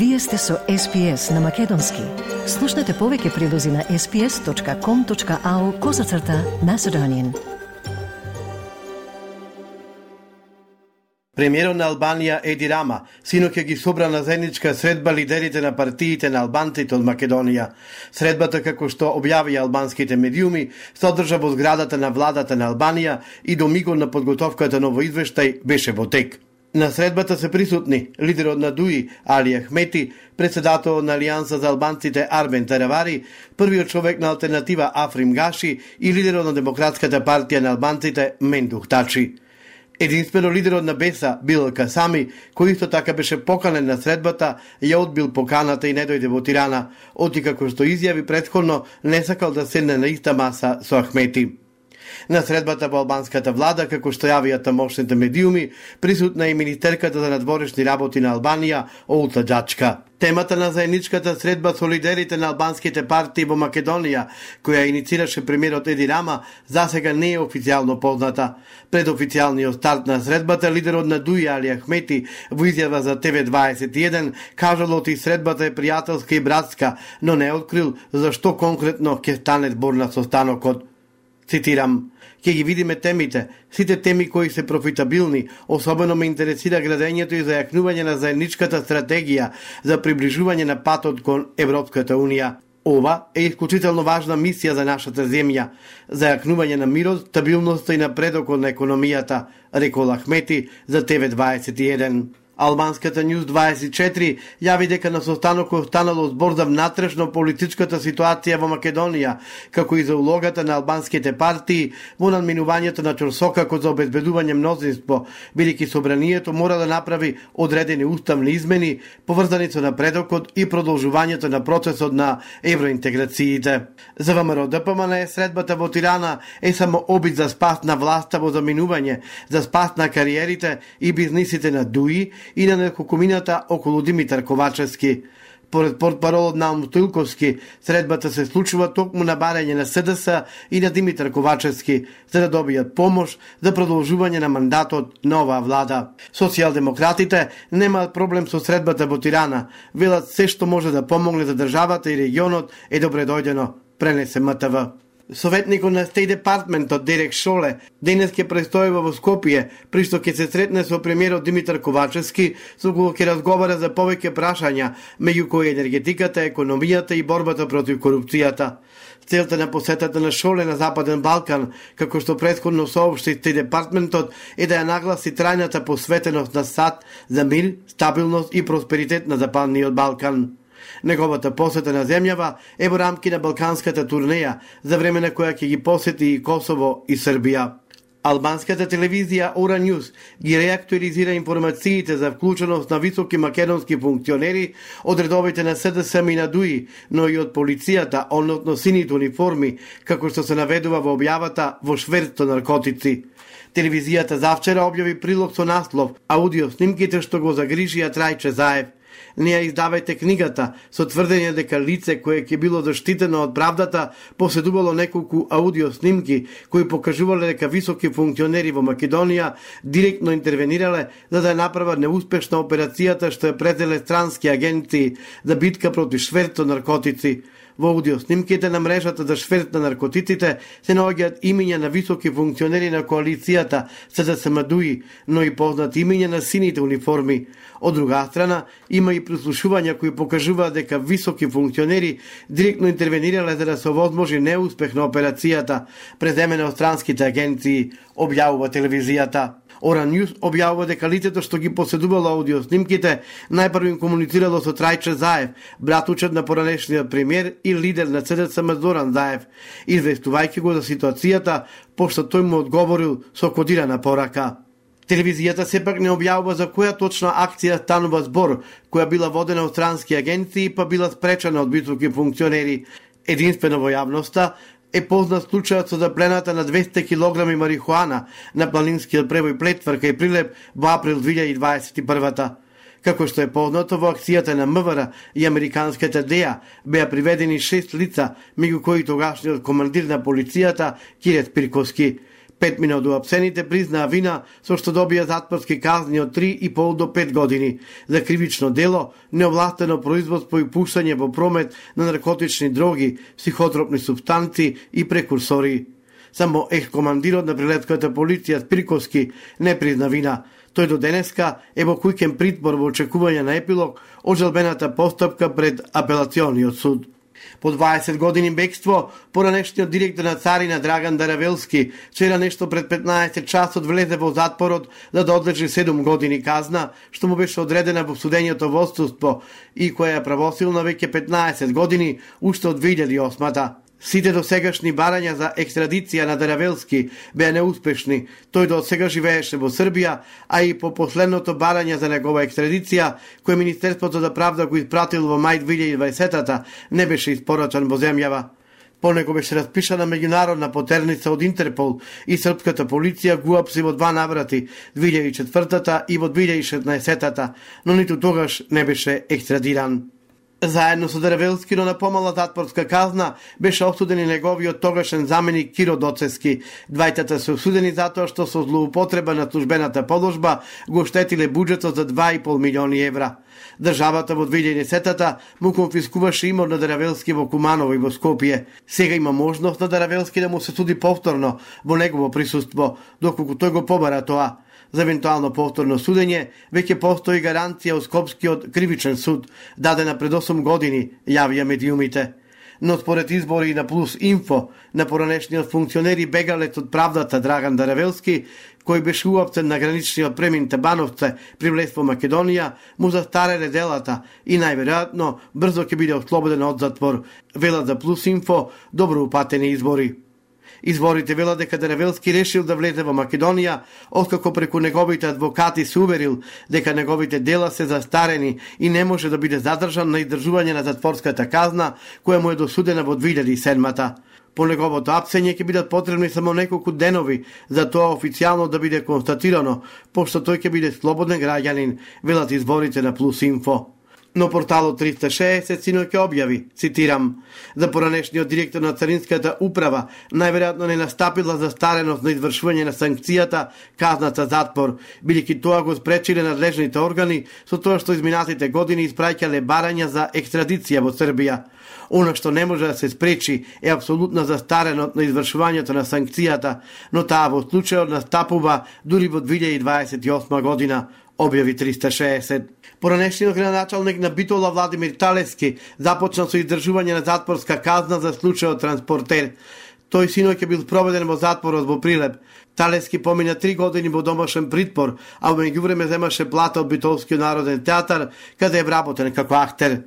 Вие сте со SPS на Македонски. Слушнете повеќе прилози на sps.com.au козацрта на Седонин. Премиерот на Албанија Еди Рама синоќа ги собра на заедничка средба лидерите на партиите на албанците од Македонија. Средбата како што објавија албанските медиуми се одржа во зградата на владата на Албанија и до мигот на подготовката на ново извештај беше во тек. На средбата се присутни лидерот на ДУИ Али Ахмети, председател на Алијанса за албанците Арбен Таравари, првиот човек на алтернатива Африм Гаши и лидерот на Демократската партија на албанците Мендух Тачи. Единствено лидерот на Беса, Бил Касами, кој исто така беше поканен на средбата, ја одбил поканата и не дојде во Тирана, оти како што изјави предходно не сакал да седне на иста маса со Ахмети. На средбата во албанската влада, како што јавија тамошните медиуми, присутна и министерката за надворешни работи на Албанија, Олта Джачка. Темата на заедничката средба со лидерите на албанските партии во Македонија, која иницираше премиерот Еди Рама, засега не е официјално позната. Пред официјалниот старт на средбата, лидерот на Дуја Али Ахмети во изјава за ТВ21 кажал оти средбата е пријателска и братска, но не открил за што конкретно ќе стане збор на состанокот. Цитирам, ќе ги видиме темите, сите теми кои се профитабилни, особено ме интересира градењето и зајакнување на заедничката стратегија за приближување на патот кон Европската Унија. Ова е исклучително важна мисија за нашата земја, зајакнување на мирот, стабилноста и напредокот на економијата, рекол Ахмети за ТВ21. Албанската Ньюз 24 јави дека на состанокот станало збор за внатрешно политичката ситуација во Македонија, како и за улогата на албанските партии во надминувањето на Чорсока за обезбедување мнозинство, бидејќи собранието мора да направи одредени уставни измени поврзани со напредокот и продолжувањето на процесот на евроинтеграциите. За ВМРО ДПМН е средбата во Тирана е само обид за спас на власта во заминување, за спас на кариерите и бизнисите на ДУИ и на некокумината околу Димитар Ковачевски. Поред портпаролот Наум Стоилковски, средбата се случува токму на барање на СДС и на Димитар Ковачевски, за да добијат помош за продолжување на мандатот на оваа влада. Социјалдемократите немаат проблем со средбата во Тирана, велат се што може да помогне за државата и регионот е добре дојдено, пренесе МТВ. Советникот на Стей Департментот Дерек Шоле денес ќе престојува во Скопје, при што ќе се сретне со премиерот Димитар Ковачевски, со кој ќе разговара за повеќе прашања, меѓу кои енергетиката, економијата и борбата против корупцијата. Целта на посетата на Шоле на Западен Балкан, како што предходно соопшти Стей Департментот, е да ја нагласи трајната посветеност на САД за мир, стабилност и просперитет на Западниот Балкан. Неговата посета на земјава е во рамки на балканската турнеја, за време на која ќе ги посети и Косово и Србија. Албанската телевизија Ора Ньюс ги реактуализира информациите за вклученост на високи македонски функционери од редовите на СДСМ и на ДУИ, но и од полицијата, односно сините униформи, како што се наведува во објавата во шверцто наркотици. Телевизијата завчера објави прилог со наслов Аудио снимките што го загрижија Трајче Заев – не ја издавајте книгата со тврдење дека лице кое ќе било заштитено од правдата поседувало неколку аудио снимки кои покажувале дека високи функционери во Македонија директно интервенирале за да ја направат неуспешна операцијата што ја пределе странски агенции за битка против шверто наркотици. Во аудиоснимките на мрежата за шверт на наркотиците се наоѓаат имиња на високи функционери на коалицијата СДСМДУИ, но и познати имиња на сините униформи. Од друга страна, има и прослушувања кои покажуваат дека високи функционери директно интервенирале за да се овозможи неуспех на операцијата, преземена од странските агенции, објавува телевизијата. Ора Ньюс објавува дека лицето што ги поседувало аудиоснимките најпрво им комуницирало со Трајче Заев, братучет на поранешниот премиер и лидер на ЦДСМ Зоран Заев, известувајќи го за ситуацијата, пошто тој му одговорил со кодирана порака. Телевизијата сепак не објавува за која точна акција станува збор, која била водена од странски агенции па била спречена од високи функционери. Единствено во јавноста е познат случајот со заплената на 200 кг марихуана на планинскиот превој Плетврка и Прилеп во април 2021 Како што е познато во акцијата на МВР и американската ДЕА беа приведени шест лица, меѓу кои тогашниот командир на полицијата Кирет Пирковски. Пет од уапсените признаа вина со што добија затворски казни од 3,5 до 5 години за кривично дело, неовластено производство и пуштање во промет на наркотични дроги, психотропни субстанци и прекурсори. Само ех-командирот на прилетката полиција Спирковски не призна вина. Тој до денеска е во кујкен притвор во очекување на епилог од жалбената постапка пред апелациониот суд. По 20 години бегство, поранешниот директор на Царина Драган Даравелски, вчера нешто пред 15 часот влезе во затворот за да одлежи 7 години казна, што му беше одредена во судењето во отсутство и која е правосилна веќе 15 години, уште од 2008-та. Сите до сегашни барања за екстрадиција на Даравелски беа неуспешни. Тој до сега живееше во Србија, а и по последното барање за негова екстрадиција, кој Министерството за правда го испратил во мај 2020-та, не беше испорачан во земјава. По него беше распишана меѓународна потерница од Интерпол и српската полиција го апси во два наврати 2004-та и во 2016-та, но ниту тогаш не беше екстрадиран. Заедно со Древелски, но на помала затворска казна, беше осуден и неговиот тогашен заменик Киро Доцески. Двајтата се осудени затоа што со злоупотреба на службената положба го штетиле буџетот за 2,5 милиони евра. Државата во 2010-та му конфискуваше имот на Даравелски во Куманово и во Скопје. Сега има можност на Даравелски да му се суди повторно во негово присуство, доколку тој го побара тоа за евентуално повторно судење, веќе постои гаранција од Скопскиот кривичен суд, дадена пред 8 години, јавија медиумите. Но според избори на Плюс Инфо, на поранешниот функционери бегалец од правдата Драган Даревелски, кој беше уапцен на граничниот премин Табановце при влез во Македонија, му застареле делата и најверојатно брзо ќе биде ослободен од затвор, велат за Плюс Инфо, добро упатени избори. Изворите велат дека Деревелски решил да влезе во Македонија, откако преку неговите адвокати се уверил дека неговите дела се застарени и не може да биде задржан на издржување на затворската казна, која му е досудена во 2007-та. По неговото апсење ќе бидат потребни само неколку денови за тоа официјално да биде констатирано, пошто тој ќе биде слободен граѓанин, велат изворите на Плюс Инфо. Но порталот 360 сино ќе објави, цитирам, за поранешниот директор на Царинската управа најверојатно не настапила застареност на извршување на санкцијата казната затвор, бидејќи тоа го спречиле надлежните органи со тоа што изминатите години испраќале барања за екстрадиција во Србија. Оно што не може да се спречи е апсолутна застареност на извршувањето на санкцијата, но таа во случајот настапува дури во 2028 година, објави 360. Поранешниот градоначалник на Битола Владимир Талески започна со издржување на затворска казна за случајот транспортер. Тој синоќ е бил проведен во затворот во Прилеп. Талески помина три години во домашен притвор, а во меѓувреме земаше плата од Битолскиот народен театар, каде е вработен како актер.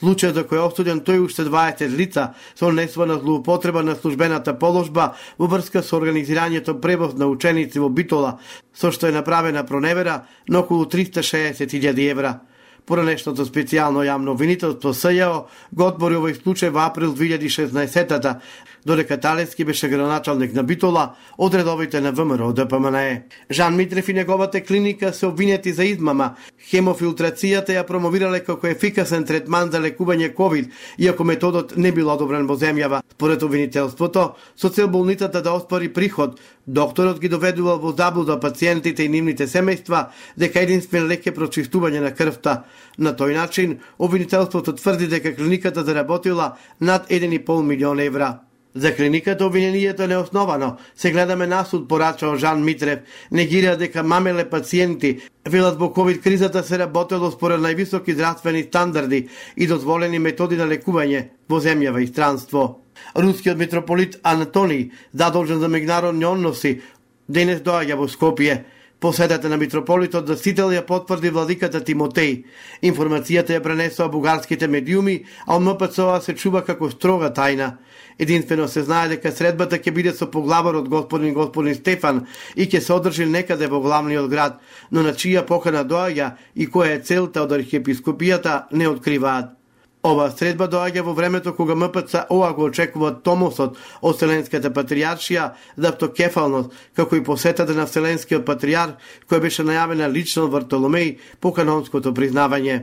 Случајот за кој е осуден тој уште 20 лица со несвана злоупотреба на службената положба во врска со организирањето превоз на ученици во Битола, со што е направена проневера на околу 360.000 евра. Поранешното специјално јавно обвинителство СЈО го отбори овој случај во април 2016-та, додека Талески беше граначалник на Битола од редовите на ВМРО ДПМНЕ. Жан Митрев и неговата клиника се обвинети за измама. Хемофилтрацијата ја промовирале како ефикасен третман за лекување COVID, иако методот не бил одобрен во земјава. Според обвинителството, со цел болницата да оспори приход, докторот ги доведувал во заблуда пациентите и нивните семејства дека единствен лек е прочистување на крвта. На тој начин, обвинителството тврди дека клиниката заработила над 1,5 милион евра. За клиниката обвинението е неосновано. Се гледаме насуд, порачал Жан Митрев. Негира дека мамеле пациенти. Велат во ковид кризата се работело според највисоки здравствени стандарди и дозволени методи на лекување во земјава и странство. Рускиот митрополит Анатони, задолжен за меѓународни односи, денес доаѓа во Скопје. Посетата на митрополитот за Сител ја потврди владиката Тимотеј. Информацијата ја пренесоа бугарските медиуми, а од МПЦО се чува како строга тајна. Единствено се знае дека средбата ќе биде со поглаварот господин господин Стефан и ќе се одржи некаде во главниот град, но на чија покана доаѓа и која е целта од архиепископијата не откриваат. Ова средба доаѓа во времето кога МПЦ ОА го очекува Томосот од Вселенската патриаршија за автокефалност, како и посетата на Вселенскиот патриар, која беше најавена лично од Вартоломеј по канонското признавање.